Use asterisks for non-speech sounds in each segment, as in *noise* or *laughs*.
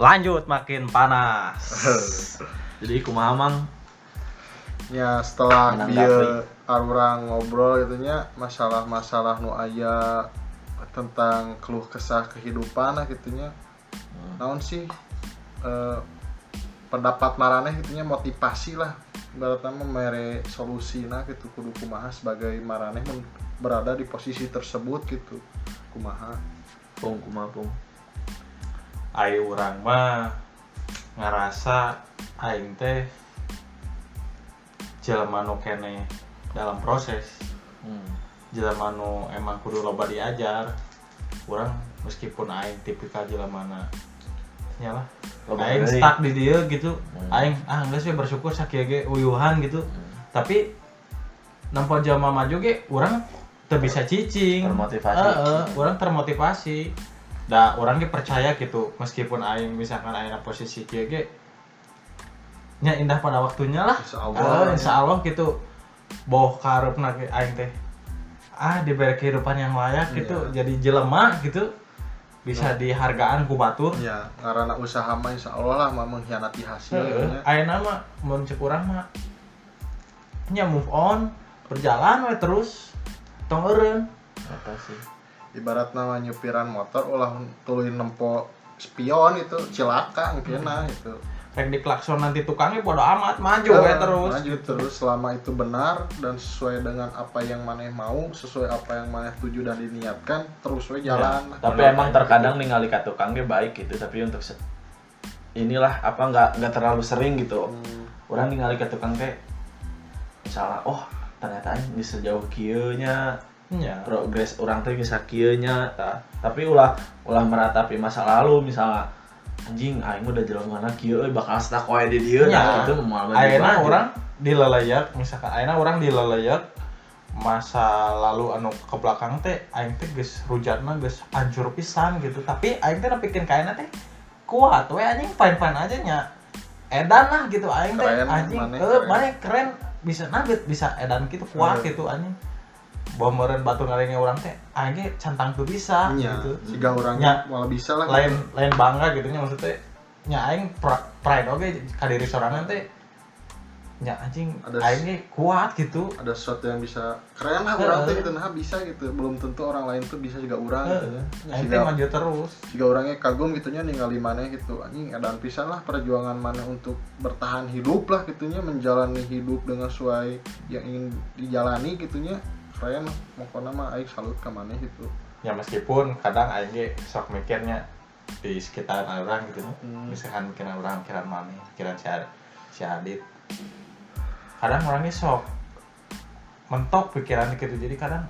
lanjut makin panas. *laughs* Jadi kumaha mang ya setelah dia orang ngobrol itunya masalah-masalah nu aya tentang keluh kesah kehidupan lah gitunya naon sih eh, pendapat maraneh gitunya motivasi lah. Mah mere solusi nah gitu kudu kumaha sebagai maraneh mun berada di posisi tersebut gitu. Kumaha. Pung kumaha pung ayo orang mah ngerasa aing teh jelema nu kene dalam proses hmm. jelema nu emang kudu loba diajar orang meskipun aing tipikal jelema na nyalah Loba aing stuck di dia gitu Hmm. aing ah enggak sih bersyukur sakieu ge uyuhan gitu Hmm. tapi nampa jelema maju ge orang teu bisa cicing Termotivasi. Heeh, orang termotivasi da orang ge percaya gitu meskipun aing misalkan aing posisi kieu ge nya indah pada waktunya lah. Insya Allah. Eh, insya Allah gitu. Boh karepna ge aing teh ah diberi kehidupan yang layak gitu Iya. jadi jelema gitu. Bisa dihargaan ku batur. Ya karena usaha mah insya Allah lah mah mengkhianati hasil gitunya. ayeuna mah mun cek urang mah nya move on berjalan we terus tong eureun. Eta sih ibarat nama nyupiran motor ulah tuluin nempo spion itu cilaka mungkin nah itu rek diklakson nanti tukangnya bodo amat maju Eh, terus. maju terus selama itu benar dan sesuai dengan apa yang maneh mau sesuai apa yang maneh tuju dan diniatkan terus we jalan. Tapi emang terkadang ningali ka tukang ge baik gitu tapi untuk se- inilah apa nggak nggak terlalu sering gitu. Hmm, orang ningali ka tukang teh misalnya oh ternyata ini sejauh kieu nya nya progres orang teh bisa kieu nya tah. tapi ulah ulah meratapi masa lalu misalnya anjing aing udah jelema mana kieu euy, bakal stuck wae di dieu Ya. nah itu moal ayeuna orang dileleyak misalkan ayeuna orang dileleyak masa lalu anu ke belakang teh aing teh geus rujatna geus hancur pisan gitu tapi aing teh nepikeun kaena teh kuat we anjing fine-fine aja nya edan lah gitu aing teh anjing eh keren. maneh keren bisa nugget bisa edan gitu kuat Eh. gitu anjing bawa meureun batu ngaringnya orang teh ge cantang tuh bisa nya gitu. jika orang Nya. malah bisa lah. lain lain bangga gitu nya maksudnya nya aing pride oge ka diri sorangan teh nya anjing Ada- aing ge kuat gitu. Ada sesuatu yang bisa keren lah orang teh gitu nah bisa gitu. Belum tentu orang lain tuh bisa juga orang gitu. Ya. Aing teh maju terus. jika orangnya kagum gitunya ningali maneh gitu. Anjing edan pisan lah perjuangan maneh untuk bertahan hidup lah gitunya menjalani hidup dengan sesuai yang ingin dijalani gitunya lah pokoknya mah aing salut ke maneh gitu ya meskipun kadang aing ge sok mikirnya di sekitaran orang gitu Hmm. misalkan mikiran orang mikiran mami mikiran si, si Adit. Kadang orangnya sok mentok pikiran gitu jadi kadang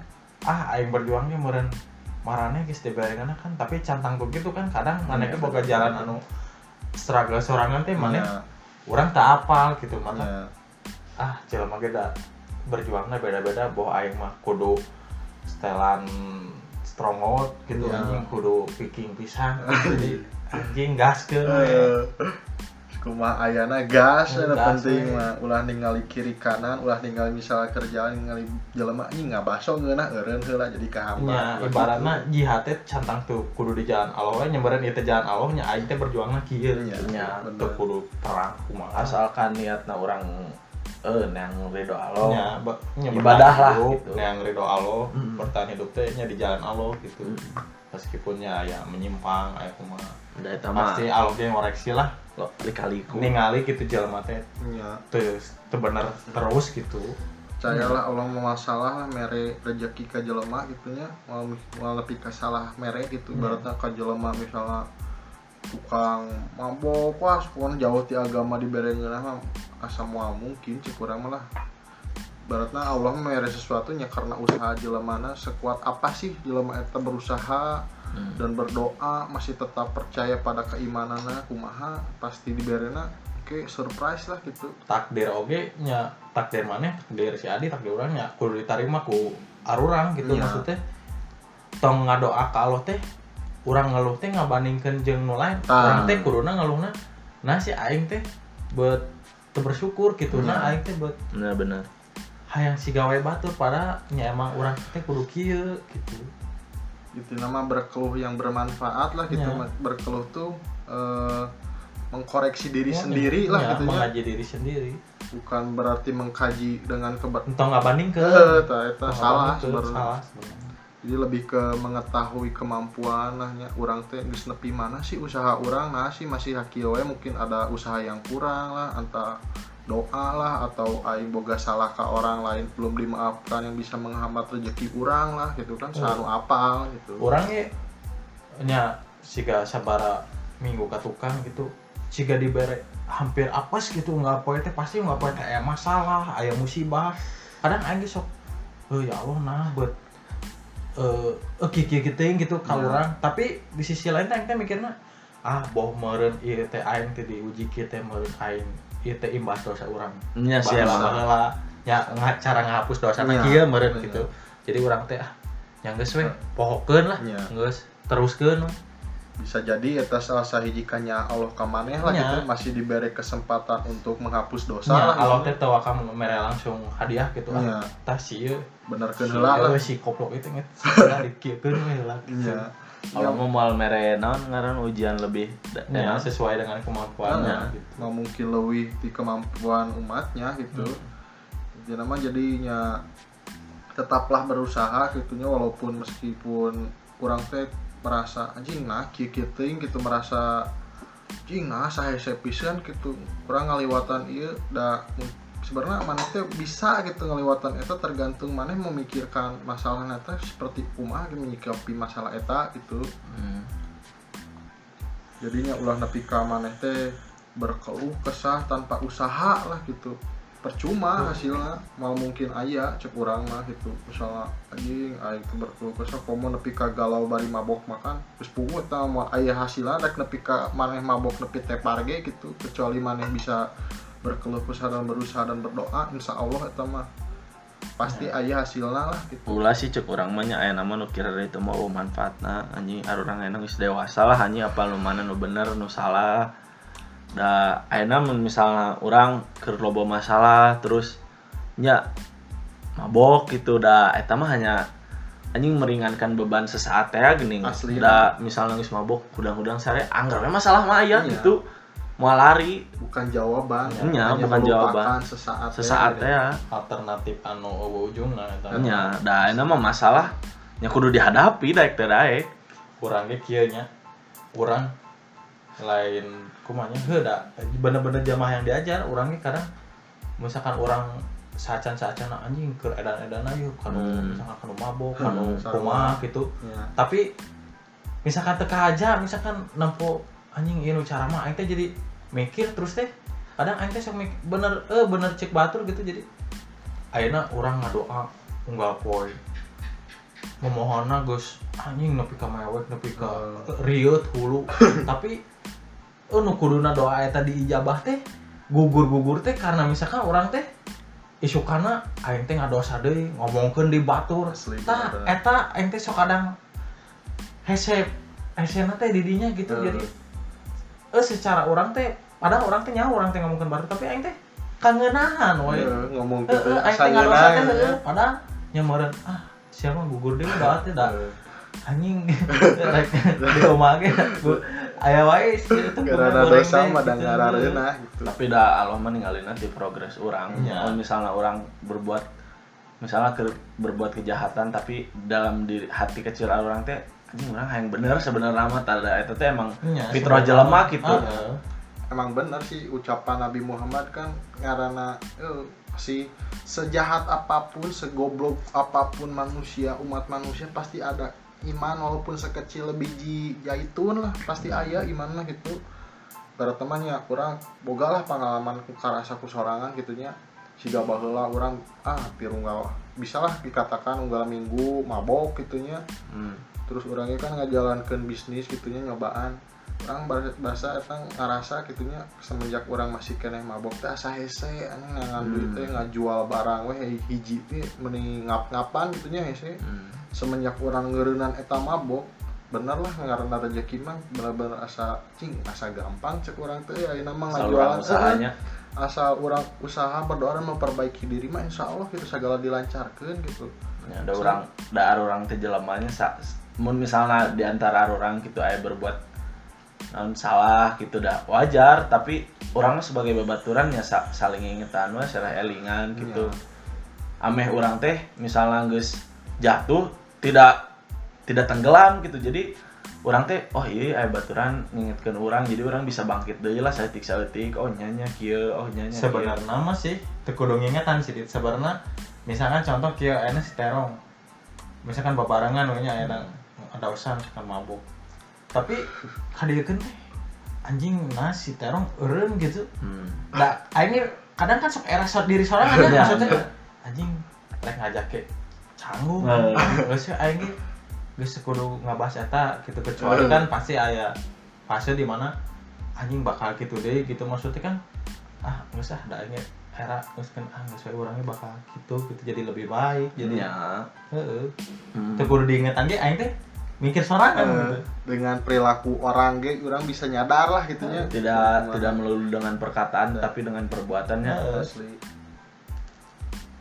ah aing berjuangnya meren marane geus dibarengan kan tapi cantang tuh gitu kan kadang mana Iya, boga jalan anu struggle sorangan teh mana Ya, orang tak apal gitu mana ya. ah jelema ge da berjuangnya beda-beda boh aing mah kudu setelan strongot gitu Iya. anjing kudu picking pisang jadi anjing gaskeun we. Eh, kumaha ayana gas anu gas, penting mah. Ulah ningali kiri kanan ulah ningali misalnya kerjaan ningali jelema ini ngabaso ngeunah eureun heula jadi kahamba nya ibaratnya jihad teh cantang tuh kudu di jalan Allah we ieu teh jalan Allah nya aing teh berjuangna kieu. Iya, nya kudu perang kumaha asalkan niatna orang eh yang ridho Allah nya ba- nya Ibadah lah, hidup, gitu. nya yang ridho Allah Mm. bertahan hidup teh nya di jalan Allah gitu Mm. meskipun nya aya menyimpang aya kumaha da eta mah pasti Allah ge ngoreksi lah lo likaliku ningali gitu jelema teh Nya. teu teu bener terus gitu percayalah Allah mau masalah lah mere rezeki ke jelema gitunya mau mau lebih ke salah mere gitu Hmm. ibaratnya ke jelema misalnya tukang mabok wah pokoknya jauh ti agama diberengeun mah asa moal mungkin cik urang mah lah ibaratnya Allah mere sesuatu nya karena usaha jelemana sekuat apa sih? Jelema eta berusaha Hmm. dan berdoa masih tetap percaya pada keimanannya kumaha pasti diberena oke surprise lah gitu. Takdir oge nya takdir maneh? Takdir si Adi takdir urang nya kudu diterima ku arurang gitu Iya. maksudnya. Tong ngadoa ka Allah teh urang ngeluh teh ngabandingkeun jeung nu lain Ah. urang teh kuduna ngeluhna nah si aing teh teu bersyukur gitu nah Iya. aing teh beut benar-benar hayang si gawe batur pada nya emang urang teh kudu kieu gitu. Itu nama berkeluh yang bermanfaat lah gitu Ya. berkeluh tuh eh, mengkoreksi diri Ya, sendiri lah ya, gitu ya. mengaji diri sendiri. Bukan berarti mengkaji dengan kebat entah nggak banding ke Eh, eta eta salah salah sebenarnya jadi lebih ke mengetahui kemampuan nahnya orang teh geus nepi mana sih usaha orang? Nah sih masih hakieu mungkin ada usaha yang kurang lah entah doa lah atau aing boga salah ke orang lain. Belum dimaafkan yang bisa menghambat rezeki orang lah gitu kan. Selalu apal gitu. Orang ya nya siga sabara minggu ke tukang gitu. Siga dibere hampir apes gitu. Nggak poe teh pasti nggak poe teh. Masalah aya musibah. Kadang aing ge sok oh ya Allah nah buat eh eh kieu kieu teuing gitu ka Ya. urang tapi di sisi lain teh aing teh mikirna ah boh meureun ieu teh aing teh diuji kieu teh meureun aing ieu teh imbas dosa urang nya sih baheula emang baheula nya cara ngahapus dosa Iya, kieu meureun iya. gitu jadi urang teh ah yang geus we pohokeun lah Iya. geus teruskeun. Bisa jadi eta salah sahiji kanya Allah ka maneh lah Ya. gitu. Masih diberi kesempatan untuk menghapus dosa nya lah Allah gitu. teh teu akan mere langsung hadiah gitu. Ah tah si si heula lah. Si koplok itu nget. *laughs* Dikieukeun we heula. Iya kalau mau mal mere naon ngaran ujian lebih ya ya. sesuai dengan kemampuannya Nah, gitu. Mau mungkin lebih di kemampuan umatnya gitu. Jadi nama jadinya tetaplah berusaha gitunya walaupun meskipun kurang teh merasa anjing nah teuing gitu merasa anjing nah sahese pisan gitu. Kurang ngaliwatan ieu da sebenarnya mana teh bisa gitu ngaliwatan eta tergantung mana memikirkan masalah eta seperti kumaha gitu menyikapi masalah eta gitu. Hmm. jadinya ulah nepi ka maneh teh berkeluh kesah tanpa usaha lah gitu percuma hasilnya mau mungkin aya cek urang mah gitu. Misalnya anjing aing berkeluh kesah komo nepi ka galau bari mabok makan terus pungut tah mau aya hasilnya rek nepi ka maneh mabok nepi tepar ge gitu. Kecuali maneh bisa berkeluh kesah dan berusaha dan berdoa insya Allah eta mah pasti aya hasilnya lah gitu. Ulah sih cek urang mah nya aya nama nu kira itu mah oh manfaatna anjing arurang enak geus dewasa lah anjing apa nu mana nu bener nu salah da mun misalnya urang keur loba masalah terus nya mabok gitu da eta mah hanya anjing meringankan beban sesaat teh geuning Asli. da misalnya geus mabok hudang-hudang sare anggar we masalah mah aya Iya. gitu mau lari bukan jawaban Nya, hanya bukan jawaban. sesaat sesaat gitu. teh ya alternatif anu ujungna eta mah. nya da ayeuna mah masalah nya kudu dihadapi daek teh daek kurang ge kieu nya urang lain kumanya heuda bener-bener jamaah yang diajar urang ge kadang misalkan orang sacan-sacan anjing keur edan-edan ayo kanu Hmm. misalkan kanu mabok Hmm, kanu sarua. kumaha gitu Ya. tapi misalkan teka aja misalkan nempo anjing ieu nu cara mah aing teh jadi mikir terus teh kadang aing teh sok mik- bener eh bener cek batur gitu jadi ayeuna urang ngadoa unggal poe memohonna geus anjing nepi ka mewek nepi ka Hmm. riut hulu *coughs* tapi nu kuduna doa eta diijabah teh gugur-gugur teh karena misalkan orang teh isukana aing teh ngadosa deui ngomongkeun di batur. Tah eta aing teh sok kadang hese hesena teh didinya gitu. Hmm. jadi eh secara orang teh padahal orang teh nyawa orang teh ngomongkeun batur tapi aing teh kangenahan we Ya, ngomong gitu aing teh asalnya ngadosa teh gitu ya. heeh. padahal nyameureun ah siapa gugur deui *laughs* doa teh da Eh, anjing. *laughs* *laughs* Di rumah ge aya wae sih itu Gara-gara goreng dosa mah gitu. dan ngarareuna gitu. tapi dah Allah mah ninggalin nanti progres orang Iya. kalau misalnya orang berbuat misalnya ke, berbuat kejahatan tapi dalam diri hati kecil orang teh anjing orang yang bener sebenarnya mah tada itu teh emang Iya, fitrah jelema gitu Heeh. Emang bener sih ucapan Nabi Muhammad kan ngarana eh, si sejahat apa pun, segoblok apa pun manusia, umat manusia pasti ada iman walaupun sekecil biji zaitun lah pasti aya iman lah gitu. Para temannya kurang boga lah pengalaman ku karasa ku sorangan gitunya siga baheula orang ah hampir unggal bisa lah dikatakan unggal minggu mabok gitunya Hmm. terus orangnya kan ngajalankan bisnis gitunya nyobaan orang bahasa, bahasa eta ngarasa gitunya semenjak orang masih kena mabok teh asa hese anjing ngangan Hmm. duit teh ngajual barang we hey, hiji teh mending ngap-ngapan gitunya hese Hmm. semenjak orang ngeureunnan eta mabok bener lah ngaranna rezeki mah bener-bener asa cing asa gampang cek orang teh Asal orang ngajualan usahanya asal orang usaha berdoa dan memperbaiki diri mah insya Allah gitu segala dilancarkan gitu Ya, ada orang da orang teh jelemanya sa mun misalnya di antara orang gitu aya berbuat naon salah gitu dah. Wajar tapi orang sebagai babaturan ya sa- saling ingetan wah secara elingan gitu. Ameh orang teh misalnya geus jatuh tidak tidak tenggelam gitu. Jadi orang teh oh iya aya baturan ngingetkeun orang jadi orang bisa bangkit deui lah saeutik saeutik oh nyanya kieu oh nyanya kieu. sebenarnya mah sih teu kudu ngingetan sih sebenarnya misalkan contoh kieu aya si terong. Misalkan babarengan we nya aya ada usan kan mabuk tapi teh anjing nah si terong eureun gitu. Hmm. Nah, aing kadang kan sok era sok diri sorangan *laughs* ya. Iya, maksudnya. Anjing rek ngajak ke canggung. Nah. geus sih aing ge geus kudu ngabahas eta gitu kecuali kan pasti aya fase di mana anjing bakal gitu deh gitu. Maksudnya kan ah geus ah da aing ge era geus kan ah geus we urangnya bakal gitu gitu jadi lebih baik jadi ya. Heeh. Hmm. teu kudu diingetan ge aing teh mikir sorangan gitu. dengan perilaku orang ge orang bisa nyadar lah gitunya tidak Gimana? tidak melulu dengan perkataan tapi dengan perbuatannya. Heeh. asli.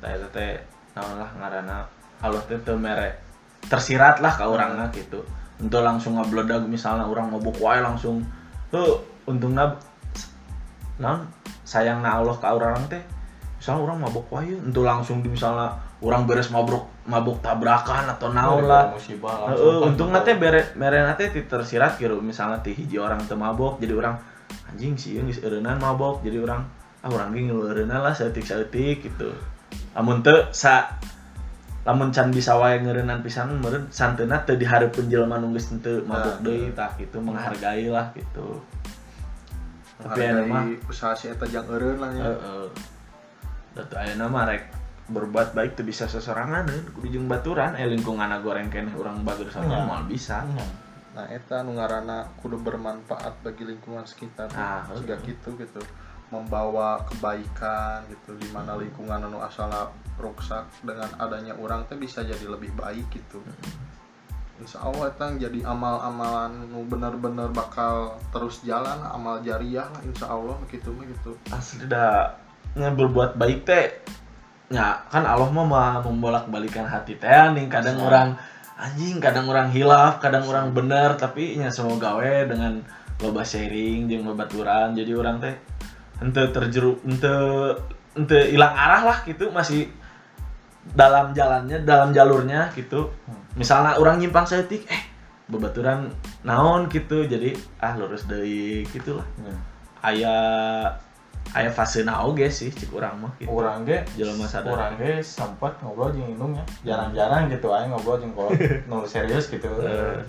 Teh teh naon lah ngaranna. Allah teh teu mere tersirat lah ke orangnya gitu. Untuk langsung ngabledag misalnya orang mabuk wae langsung tuh untungnya naon? Sayangna Allah ke orang teh. Misalnya orang mabuk wae untuk langsung di misalnya orang beres mabuk mabuk tabrakan atau naon lah. musibah kan untung nate bere mere nate ti tersirat gitu misalnya ti hiji orang teu mabok jadi orang anjing sih geus eureunnan mabok jadi orang ah urang ge ngilu eureunnan lah saeutik saeutik gitu. Lamun teu sa lamun can bisa wae ngeureunnan pisan meureun santeuna teu dihareupeun jelema nu geus teu mabok Nah, deui tah gitu menghargai lah gitu tapi aya mah usaha si eta jang eureun lah nya. Heeh. Datu ayeuna mah rek berbuat baik tuh bisa sesorangan eh. kudu jeung baturan eh lingkungan goreng keneh urang bager sama Iya. moal bisa Iya. nah eta nu ngaranna kudu bermanfaat bagi lingkungan sekitar Ah, juga heeh. gitu gitu membawa kebaikan gitu di mana lingkungan anu asalna rusak dengan adanya orang teh bisa jadi lebih baik gitu Insya Allah eta jadi amal-amalan nu bener-bener bakal terus jalan amal jariah lah Insya Allah gitu gitu asli dah berbuat baik teh ya kan Allah mah membolak balikan hati teh nih kadang orang anjing kadang orang hilaf kadang orang bener tapi nya semua gawe dengan loba sharing jeung babaturan jadi orang teh ente terjeru ente ente hilang arah lah gitu masih dalam jalannya dalam jalurnya gitu. Misalnya orang nyimpang seetik eh babaturan naon gitu jadi ah lurus deui gitu lah Iya. Aya aya fase na oge sih cik urang mah gitu. Urang ge Jelema sadar. Urang ge sempat ngobrol jeung Inung ya. Jarang-jarang gitu aing ngobrol jeung kolot *laughs* nu serius gitu. Eh.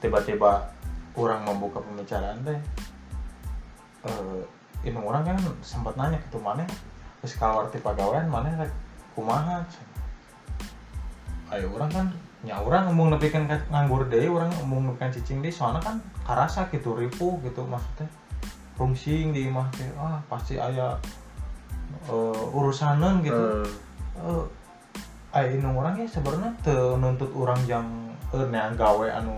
Tiba-tiba orang membuka pembicaraan teh. Eh Inung orang kan sempat nanya gitu mana terus keluar ti pagawean mana rek kumaha ayo orang kan nya orang ngomong nepikeun ka nganggur deui orang ngomong nepikeun cicing deui soalnya kan karasa gitu ripuh gitu maksudnya rungsing di imah teh ah pasti aya eh, urusanan gitu. Eh, eh aya inu orang ya sebenarnya nuntut orang yang eh neang gawe anu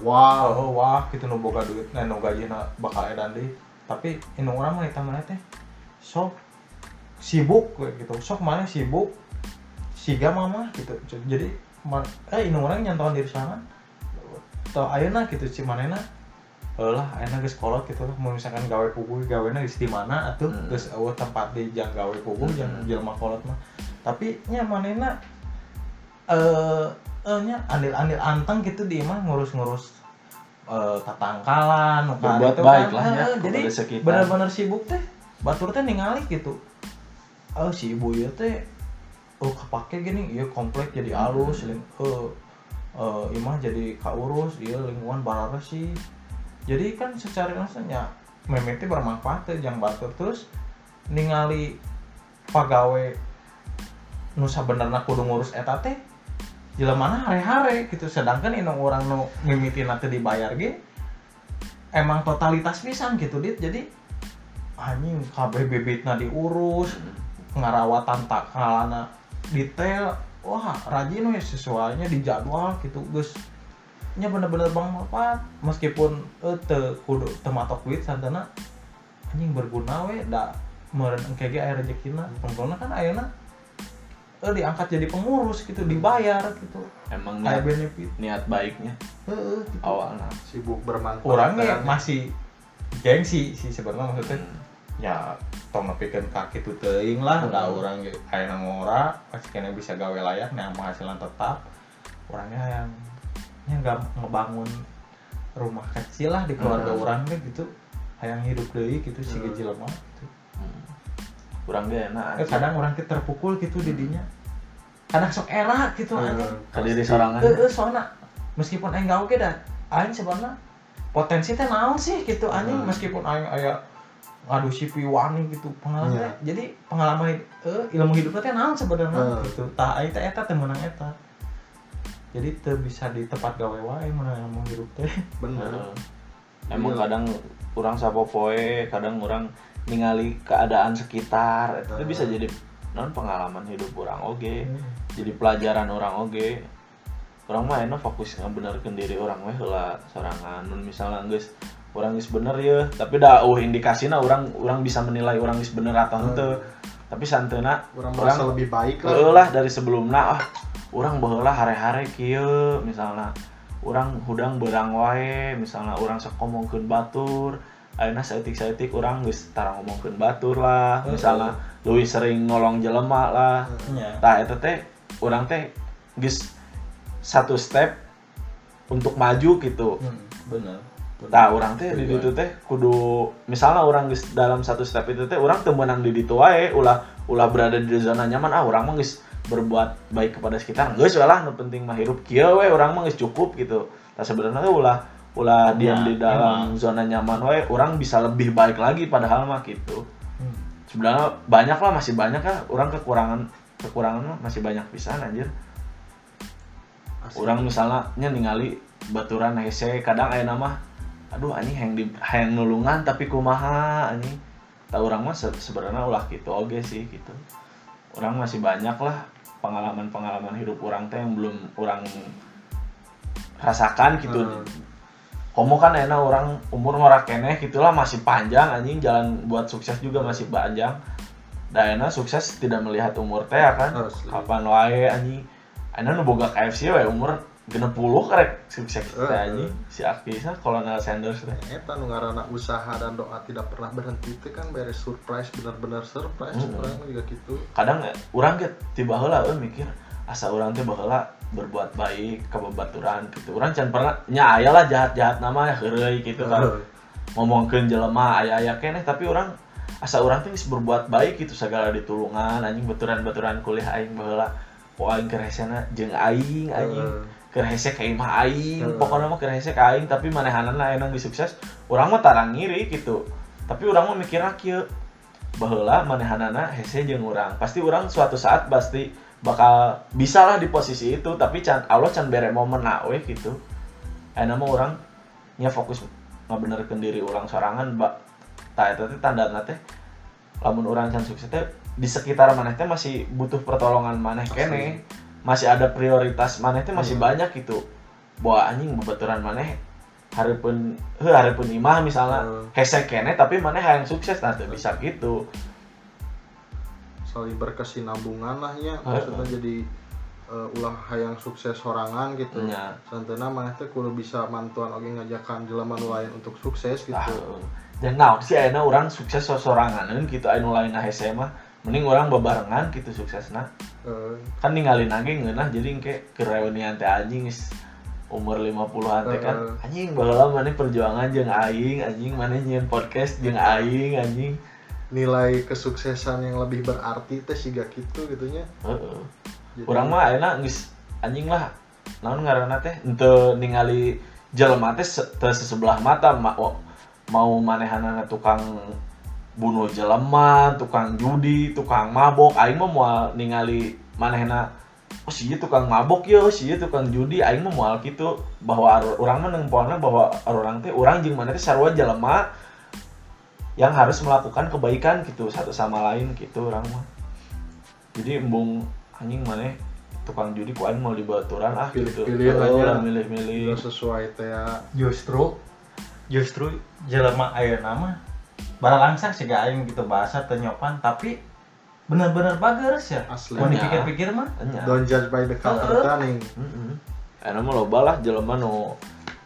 wow oh, wah gitu nu boga duit nah nu gajina bakal edan deui tapi inu orang mah mana teh sok sibuk gitu. Sok mana sibuk siga mama gitu. Jadi man, eh inu orang nyantoan diri sana. Tau ayeuna gitu si manena Eh lah ayeuna geus kolot gitu lah mau misalkan gawe pugu geus di mana atuh Hmm. geus eueuh tempat di jang gawe pugu Hmm. jang jelema kolot mah tapi nya manena eh eh nya andil-andil anteng gitu di mah ngurus-ngurus eh tatangkalan nu ka Berbuat ditu baik kan. lah ya, Heeh, jadi kepada sekitar. benar-benar sibuk teh batur teh ningali gitu oh si ibu ya teh oh kepake gini iya komplek jadi alus ling eh eh imah jadi kaurus iya lingkungan barara sih jadi kan secara langsungnya memete bermanfaat teh jang batur terus ningali pagawe nu sabenerna kudu ngurus eta teh jelemana hare-hare gitu. Sedangkan inong orang nu mimitina teu dibayar ge emang totalitas pisan gitu dit. Jadi anjing kabeh bibitna diurus ngarawatan takalana detail. Wah rajin we sesuainya di jadwal gitu. Guys nya bener-bener bang manfaat meskipun eh teu kudu teu matok duit santana anjing berguna we da meureun engke ge aya rezekina pengkona kan ayeuna eh diangkat jadi pengurus gitu dibayar gitu. Emang kayak niat, benefit. niat baiknya. Heeh, gitu. awalnya. Sibuk bermanfaat orangnya masih gengsi sih sebenarnya maksudnya. Hmm. ya tong nepikeun kaki tuh teuing lah da orang ge aya ngora pasti kena bisa gawe layak yang penghasilan tetap. Orangnya yang yang nggak ngebangun rumah kecil lah di keluarga Hmm. orang deh gitu hayang hidup deui gitu si Hmm. gaji lemah gitu. Hmm. kurang gak enak Eh, kadang orang kita terpukul gitu didinya kadang sok era gitu Eh, anjing kadiri sorangan eh eh, soalnya meskipun aing gawe ge dah aing sebenarnya potensi teh naon sih gitu anjing Hmm. meskipun aing aya ngadu si piwani gitu pengalaman Iya. teh. jadi pengalaman eh, ilmu hidupnya teh naon sebenarnya Hmm. gitu tah aing teh eta teh menang eta jadi teu bisa di tempat gawe wae menang ilmu hidup teh bener Heeh. emang Iya. kadang orang sapopoe kadang orang ningali keadaan sekitar itu Heeh. bisa jadi non pengalaman hidup orang oge Hmm. jadi pelajaran orang oge orang mah enak fokus ngebenerkeun diri orang weh heula sorangan mun misalnya geus orang geus bener ya tapi dah uh indikasina orang orang bisa menilai orang geus bener atau Hmm. tapi santeuna orang merasa orang lebih baik lah lah dari sebelumnya ah orang baheula hare-hare kieu misalnya orang hudang berang wae misalnya orang sok ngomongkeun batur ayeuna saeutik-saeutik orang geus tara ngomongkeun batur lah misalnya leuwih sering nolong jelema lah. Tah eta teh orang teh geus satu step untuk maju gitu Hmm, bener. Nah, orang teh di ditu teh kudu misalnya orang geus dalam satu step itu teh orang teu meunang di ditu wae ulah ulah berada di zona nyaman ah orang mah geus berbuat baik kepada sekitar geus we lah nu penting mah hirup kieu we urang mah geus cukup gitu. Nah sebenarnya ulah ulah diam di dalam zona nyaman wae orang bisa lebih baik lagi padahal mah gitu. Hmm. Sebenarnya banyak lah masih banyak lah orang kekurangan kekurangan mah masih banyak pisan anjir. Asli. Orang misalnya nya ningali baturan hese kadang aya nama aduh anjing yang di yang nulungan tapi kumaha anjing tahu orang mah se- sebenarnya ulah gitu oke sih gitu orang masih banyak lah pengalaman-pengalaman hidup orang teh yang belum orang rasakan gitu. Hmm. Komo kan enak orang umur ngora keneh gitulah masih panjang anjing jalan buat sukses juga masih panjang. Dan enak sukses tidak melihat umur teh ya kan? Kapan wae anjing? Enak nu boga KFC wae umur genep puluh karek sukses teh Heeh. anjing. Si aktifnya Colonel Sanders teh Eta nu ngaranna usaha dan doa tidak pernah berhenti itu kan beres surprise benar-benar surprise Hmm. orang juga gitu. Kadang eh, orang get tiba heula euy mikir asa orang teh baheula berbuat baik ke babaturan gitu. Orang can pernah nya aya lah jahat-jahat nama heureuy gitu kan. Ngomongkeun jelema aya-aya keneh tapi orang asa orang teh berbuat baik gitu segala ditulungan anjing baturan-baturan kuliah aing baheula. Poe aing keur hesena jeung aing anjing. Heeh. Hese ka imah aing. Heeh. pokoknya mah keur hese ka aing tapi manehanana enak geus sukses urang mah tarang ngiri gitu. Tapi urang mah mikirna kieu. Baheula manehanana hese jeung urang. Pasti urang suatu saat pasti bakal bisa lah di posisi itu tapi can Allah can bere momen we gitu. Enak mah urang nya fokus ngabenerkeun diri urang sorangan ba tah eta teh tandana teh. Lamun urang can sukses teh di sekitar maneh teh masih butuh pertolongan maneh Asli. Masih ada prioritas maneh teh masih Hmm. banyak gitu. Bawa anjing babaturan maneh. Hareupeun heuh hareupeun imah misalnya. Hmm. hese kene tapi maneh hayang sukses nah teu bisa gitu. Saling berkesinambungan lah Heeh. maksudnya jadi eh, ulah hayang sukses sorangan gitu. Nya. santana maneh teh kudu bisa mantuan oge ngajakan jelema nu lain untuk sukses gitu. Ah dan naon sih ayeuna urang sukses soranganeun gitu anu lain hese mah mending urang bebarengan gitu suksesna Eh, kan ninggalin lagi ngeunah jadi engke ke reunian teh anjing umur 50-an teh kan. Anjing baheula maneh perjuangan jeung aing anjing maneh nyieun podcast jeung aing anjing. Nilai kesuksesan yang lebih berarti teh siga gitu gitunya. Heeh. Jadi- urang mah ayeuna geus anjing lah. Naon ngaranna teh? Henteu ningali jelema teh se- teu sesebelah mata ma- wa- mau manehanana tukang bunuh jelema, tukang judi, tukang mabok, aing mah moal ningali manehna oh sih tukang mabok ya, sih tukang judi, aing mah moal gitu bahwa urang mah nengpoalna bahwa urang teh urang jeung maneh teh sarua jelema yang harus melakukan kebaikan gitu satu sama lain gitu urang mah. Jadi embung anjing maneh tukang judi ku aing mau dibaturan ah gitu. Pilih-pilih Oh, aja. milih-milih. Sesuai teh ya justru justru jelema ayeuna mah bara langsung sih aing gitu bahasa teu nyopan tapi benar-benar bagus ya Asli. mau Ya. dipikir-pikir mah Enya. don't judge by the cover Heeh. Enak mah loba lah jelema nu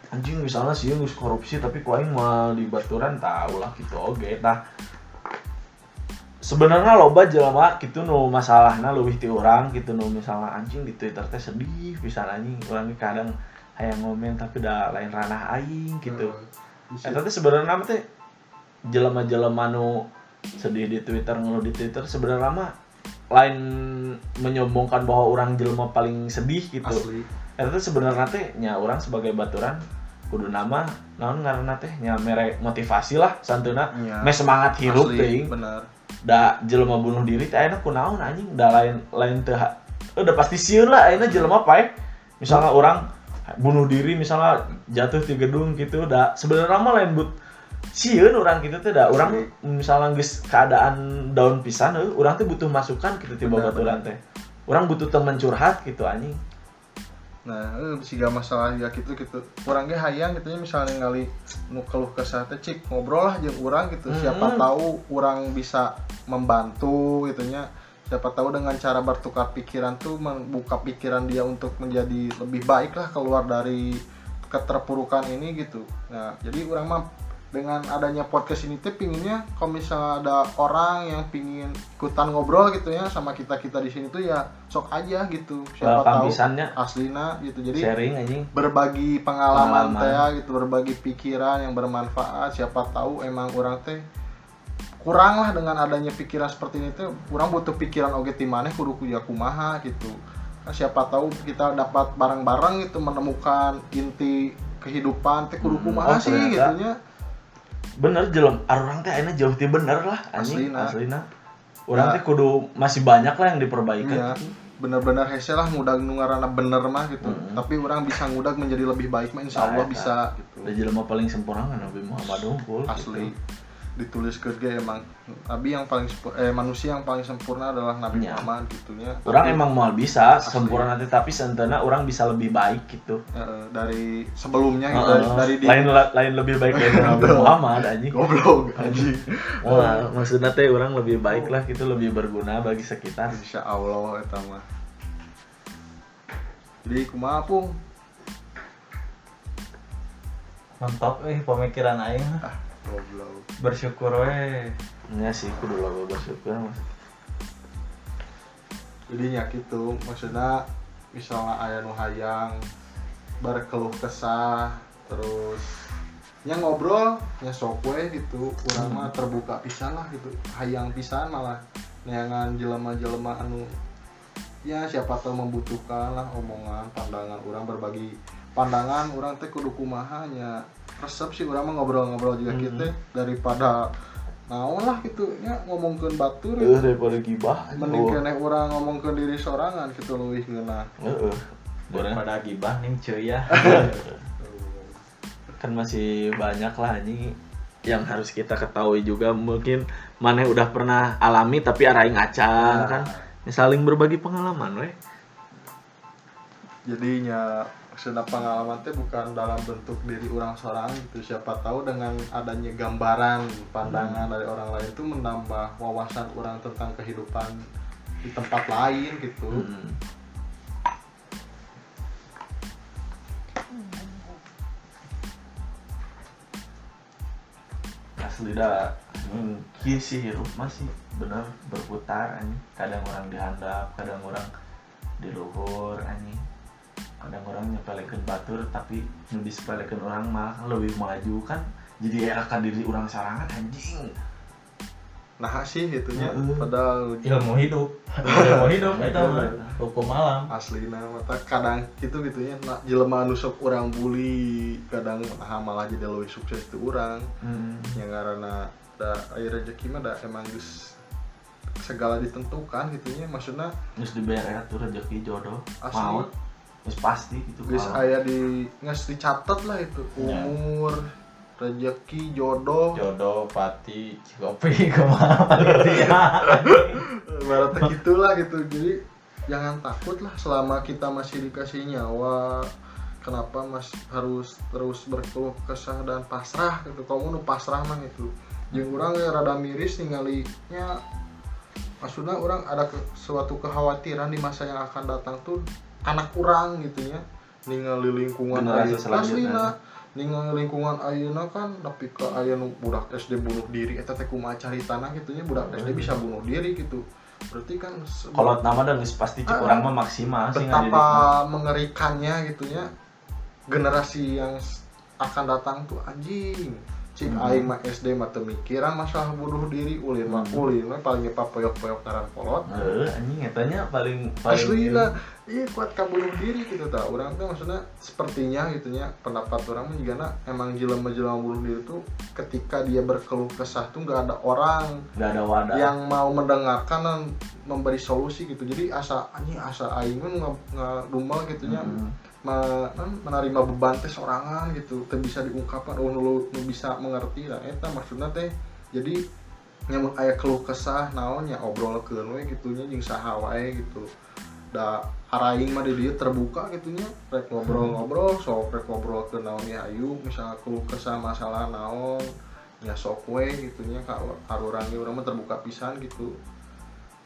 anjing misalnya sih geus korupsi tapi ku aing mah di baturan tahu lah gitu oge tah sebenarnya loba jelema gitu nu masalahna leuwih ti urang gitu nu misalnya anjing di Twitter teh sedih pisan anjing urang ge kadang hayang ngomen tapi da lain ranah aing gitu. Eta teh sebenarnya mah teh jelema-jelema nu sedih di Twitter ngeluh di Twitter sebenarnya mah lain menyombongkan bahwa orang jelema paling sedih gitu. asli. Eta teh sebenarnya teh nya orang sebagai baturan kudu nama naon ngaranna teh nya mere motivasi lah santeuna Nya. me semangat hirup teuing. bener. Da jelema bunuh diri teh ayeuna kunaon anjing? Da lain lain teh udah pasti sieun lah ayeuna jelema pae. Misalnya orang bunuh diri misalnya jatuh di gedung gitu da. Sebenarnya mah lain but sieun orang gitu teh da orang misalnya geus keadaan daun pisan euy urang teh butuh masukan gitu tiba Benar, baturan teh. Orang butuh teman curhat gitu anjing. Nah eh, siga masalah ya gitu gitu. Orang ge hayang gitu nya misalnya ngali nu keluh kesah teh cik ngobrol lah jeung urang gitu. Siapa Hmm. tahu orang bisa membantu gitu nya. Siapa tahu dengan cara bertukar pikiran tuh membuka pikiran dia untuk menjadi lebih baik lah keluar dari keterpurukan ini gitu. Nah jadi orang mah dengan adanya podcast ini tuh pinginnya kalau misalnya ada orang yang pingin ikutan ngobrol gitu ya sama kita kita di sini tuh ya sok aja gitu. Siapa welcome tahu pisannya aslina gitu. Jadi sharing anjing. berbagi pengalaman, Pengalaman. teh ya, gitu berbagi pikiran yang bermanfaat. Siapa tahu emang orang teh kurang lah dengan adanya pikiran seperti ini tuh kurang butuh pikiran oge ti maneh kudu kuya kumaha? gitu. Nah, siapa tahu kita dapat bareng-bareng gitu menemukan inti kehidupan teh kudu Hmm, kumaha oh, sih ternyata. gitunya bener jelem. Orang teh ayeuna jauh ti bener lah anjing. Aslina. aslina orang Nah. teh kudu masih banyak lah yang diperbaikan Iya, bener-bener hese lah ngudag nu ngaranna bener mah gitu. Hmm. tapi orang bisa ngudag menjadi lebih baik mah insya Allah Nah, bisa gitu. Jelema paling sempurna kan Nabi Muhammad Unggul asli. gitu. Ditulis ke ge emang Nabi yang paling eh manusia yang paling sempurna adalah Nabi Iya. Muhammad gitunya Orang Tapi, emang mau bisa Asli. sempurna nanti tapi sentena orang bisa lebih baik gitu. eh, dari sebelumnya gitu, Heeh. dari, dari di lain lain lebih baik dari Nabi. *laughs* Muhammad anjing. goblok anjing Wah, maksudnya teh orang lebih baik lah gitu lebih berguna bagi sekitar. Insya Allah eta mah jadi kumaha pung mantap eh pemikiran aing ah goblok. Bersyukur we Nya sih kudu lo bersyukur mas. jadi ya gitu maksudnya misalnya ayah nu hayang berkeluh kesah terus yang ngobrol ya sok we gitu. Kurang mah terbuka pisan lah gitu. Hayang pisan malah neangan jelema-jelema anu ya siapa tahu membutuhkan lah omongan pandangan orang berbagi pandangan orang teh kudu kumaha nya resep sih orang mah ngobrol-ngobrol juga Hmm. gitu daripada naon lah gitu ya ngomongkeun batur Eh daripada gibah. mending kene orang ngomong ke diri sorangan gitu leuwih ngeunah Heeh. Orang daripada gibah ning cuy ya *laughs* kan masih banyak lah anjing yang harus kita ketahui juga mungkin mana yang udah pernah alami tapi arahi ngacang Nah. kan Ya, saling berbagi pengalaman weh jadinya maksudnya pengalaman teh bukan dalam bentuk diri orang seorang gitu. Siapa tahu dengan adanya gambaran pandangan dari orang lain itu menambah wawasan orang tentang kehidupan di tempat lain gitu. Hmm. asli dah. Hmm, kieu sih hirup masih bener berputar anjing. Kadang orang dihandap kadang orang di luhur anjing kadang orang nyepelekeun batur tapi nu disepelekeun orang malah lebih maju kan. Jadi era diri orang sarangan anjing. Nah sih itunya. Heeh. padahal ilmu hidup. *laughs* Ilmu hidup itu mah hukum alam. Asli nah mata kadang gitu gitu ya. Nah, jelema anu sok orang bully kadang nah, malah jadi lebih sukses itu orang. Hmm. yang karena da air rezeki mah da emang geus segala ditentukan gitu ya. Maksudnya Terus dibayar ya tuh rezeki jodoh. Asli. maut Terus pasti gitu geus kalau- aya di nges dicatat lah itu. Ya. umur rezeki jodoh. Jodoh pati kopi *laughs* ke mana? Ya *laughs* ibaratnya gitulah gitu. Jadi jangan takut lah selama kita masih dikasih nyawa. Kenapa mas harus terus berkeluh kesah dan pasrah gitu? Kamu nu pasrah mah gitu? Jeung urang ya rada miris ninggalinya maksudnya orang ada ke, suatu kekhawatiran di masa yang akan datang tuh anak kurang gitu ya. Ningali lingkungan ayeuna aslina ningali lingkungan ayeuna kan tapi ke aya nu budak SD bunuh diri eta teh kumaha caritana gitu nya budak SD bisa bunuh diri gitu. Berarti kan kalau nama dan pasti cek Ah, orang mah maksimal sih betapa mengerikannya gitu ya generasi yang akan datang tuh anjing cik Hmm. aing mah SD mah teu mikiran masalah bunuh diri ulin mah Hmm. ulin mah paling ngepa poyok-poyok taran kolot Heeh, anjing etanya paling paling asli iya kuat ka bunuh diri gitu tak orang tuh maksudnya sepertinya gitu ya pendapat orang mah juga emang jelema-jelema bunuh diri tuh ketika dia berkeluh kesah tuh nggak ada orang nggak ada wadah yang mau mendengarkan dan memberi solusi gitu jadi asa anjing asa aing mah ngadumel gitu nya Hmm. Menerima beban teh sorangan gitu teh bisa diungkapkan oh nu, nu bisa mengerti lah eta maksudnya teh jadi nyamun aya keluh kesah naon ya obrolkeun we gitunya jeung saha gitu da araing mah di dieu terbuka gitunya rek ngobrol-ngobrol sok rek ngobrol ke naon ya ayu misalnya keluh kesah masalah naon ya sok we gitunya kalau arurang ge urang mah terbuka pisan gitu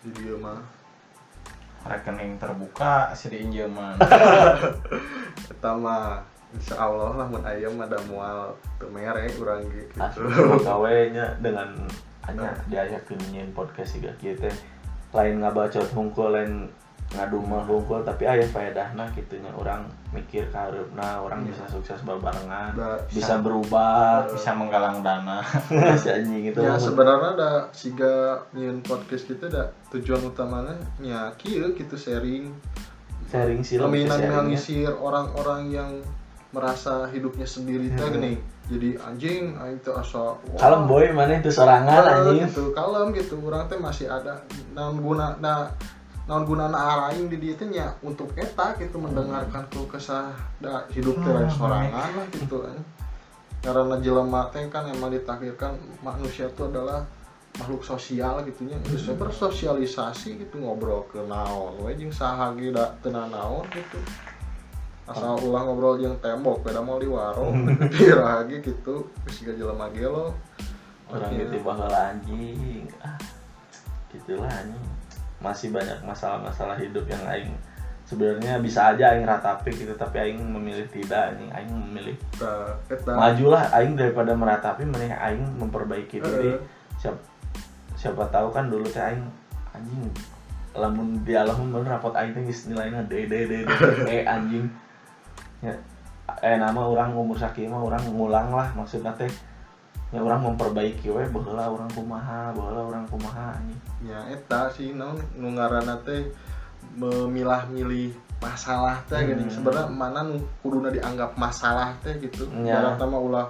di dieu mah rekening terbuka si diinjeman Eta *laughs* mah insya Allah lah mun aya mah da moal teu mere urang ge gitu. kawenya dengan hanya diayakeun nyeun podcast siga kieu teh. Lain ngabacot hungkul lain ngadumel hungkul tapi aya faedahna kitunya orang mikir ka hareupna orang Iya. bisa sukses barengan Da- bisa berubah bisa menggalang dana. *laughs* Si anjing itu Ya sebenarnya ada siga nyieun podcast kita ada tujuan utamanya nya kieu gitu sharing. Sharing sih sharingnya. meminimalisir orang-orang yang merasa hidupnya sendiri teh gini. Jadi anjing aing teh asa wah, kalem boy mana itu sorangan kalem anjing. gitu kalem gitu. Orang teh masih ada. Naon guna nah naon gunana araing di dieu nya untuk eta gitu mendengarkan keluh kesah da hidup teh lain sorangan lah gitu anjing. karena jelema teh kan emang ditakdirkan manusia itu adalah makhluk sosial gitunya bisa bersosialisasi gitu ngobrol ke naon we jeung saha ge da teu naon gitu. Asal ulah ngobrol jeung tembok beda mau di warung. *laughs* Tira ge gitu geus siga jelema ge lo orang gitu bakal anjing. Ah gitulah anjing masih banyak masalah-masalah hidup yang aing sebenarnya bisa aja aing ratapi gitu tapi aing memilih tidak anjing. Aing memilih majulah aing daripada meratapi mending aing memperbaiki diri. Heeh. siapa siapa tahu kan dulu teh aing anjing lamun di alam bener rapot aing teh geus nilainya D D D D E anjing. Ya eh nama orang umur sakieu mah orang ngulang lah maksudnya teh ya orang memperbaiki we baheula orang kumaha baheula orang kumaha nya eta sih naon nu ngaranna teh memilah-milih masalah teh gini. Hmm. sebenarnya mana nu kuduna dianggap masalah teh gitu. Nya. Ibaratna mah ulah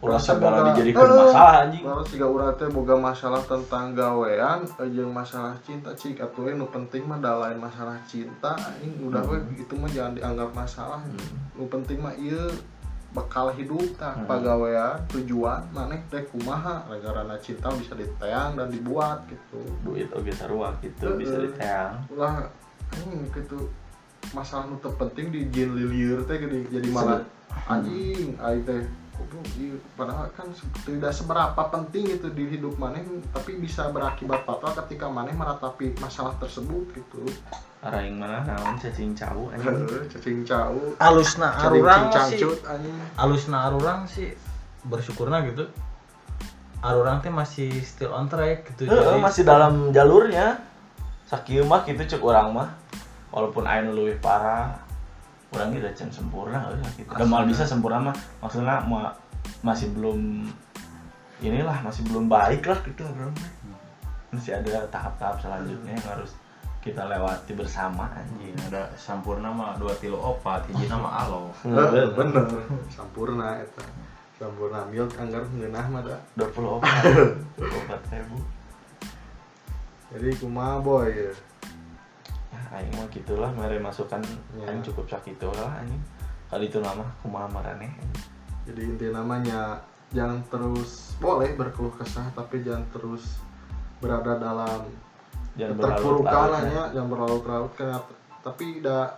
ulah segala dijadikan Heeh. masalah anjing. Baru siga urang teh boga masalah tentang gawean eh, jeung masalah cinta cik atuh we nu penting mah da lain masalah cinta ini udah we itu mah jangan dianggap masalah. Nu penting mah ieu bekal hidup tah Hmm. pagawean tujuan maneh teh kumaha? Gara cinta bisa diteang dan dibuat gitu. Duit oge sarua gitu bisa diteang ulah anjing gitu masalah nu terpenting di jin lilir teh gini jadi malah anjing ai teh ieu padahal kan tidak seberapa penting itu di hidup maneh tapi bisa berakibat fatal ketika maneh meratapi masalah tersebut gitu araing mana naon cacing cau anjing. Cacing cau alusna arurang sih. alusna arurang sih. Bersyukurna gitu. Arurang teh masih still on track gitu Heeh, masih dalam jalurnya. Sakieu mah gitu cek orang mah. Walaupun aing nu leuwih parah orang ge can sempurna gitu. Da mal bisa sempurna mah. Maksudnya ma- masih belum inilah masih belum baik lah gitu orang mah. masih ada tahap-tahap selanjutnya yang harus kita lewati bersama anjing. Ada sampurna mah dua kilo opat hiji nama alo Heeh, bener. sampurna eta. Sampurna milk anggar ngeunah mah da dua puluh opat. *laughs* opat ribu. Jadi kumaha boy? Ya. Nah, aing mah gitulah mere masukan Ya. aing cukup sakit lah anjing. Kali itu nama kumaha marane? Jadi inti namanya jangan terus boleh berkeluh kesah tapi jangan terus berada dalam jangan terpuruk berlarut-larut, ya. kalanya jangan berlarut-larut karena tapi tidak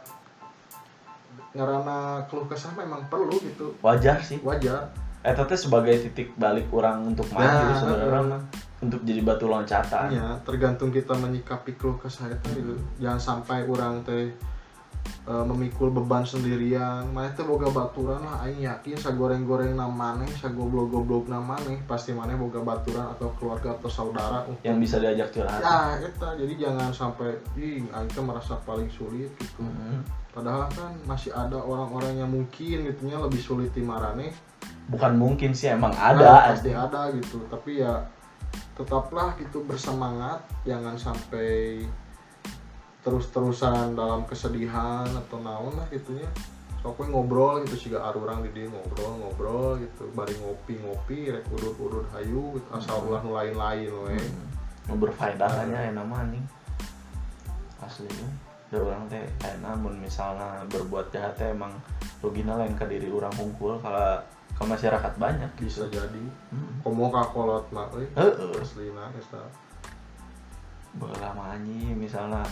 karena keluh kesah memang perlu gitu. Wajar sih. Wajar. Eta teh sebagai titik balik orang untuk maju Nah, sebenarnya mah untuk jadi batu loncatan. Ya tergantung kita menyikapi keluh kesah eta gitu jangan sampai orang teh e, memikul beban sendirian. Mana teh boga baturan lah aing yakin sagoreng-goreng na maneh sagoblok-goblok na maneh pasti maneh boga baturan atau keluarga atau saudara. Untuk yang bisa diajak curhat. Ya eta. Jadi jangan sampai ih aing merasa paling sulit gitu. Hmm. padahal kan masih ada orang-orang yang mungkin gitunya lebih sulit di marane bukan mungkin sih emang Nah, ada. pasti ada gitu. Tapi ya tetaplah gitu bersemangat. Jangan sampai terus-terusan dalam kesedihan atau naon lah gitunya sok we ngobrol gitu sih gak arurang di dia ngobrol ngobrol gitu. Bari ngopi ngopi rek udut udut hayu gitu. asal ulah nu lain-lain we. Mau berfaedah hanya enak mah anjing. Asli ya. Orang teh enak mun misalnya berbuat jahat teh emang rugina lain ke diri orang hungkul kalau ke masyarakat banyak. Bisa jadi. Hmm. komo kakolot mah we. Heeh. aslina eta Belah mah anjing misalnya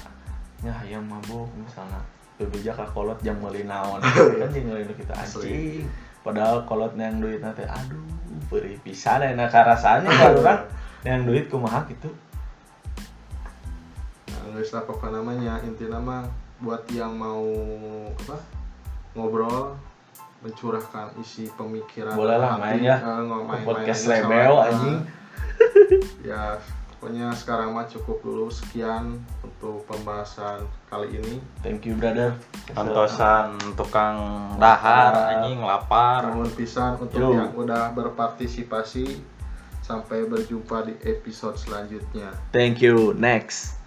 nya hayang mabuk misalnya. Bebeja ka kolot jam meuli naon. *laughs* Kan jeung ngeulin kita anjing. Padahal kolot yang duit nanti aduh beri pisan enak rasanya kalau *laughs* orang. Yang duit kumaha gitu. Nah, guys lah pokoknya namanya inti nama buat yang mau apa ngobrol mencurahkan isi pemikiran Boleh lah, main ya. main- podcast main sama- anjing. *laughs* Ya pokoknya sekarang mah cukup dulu. Sekian untuk pembahasan kali ini. Thank you brother. Antosan tukang dahar anjing lapar. mohon pisan untuk Yo. yang udah berpartisipasi. Sampai berjumpa di episode selanjutnya. Thank you. Next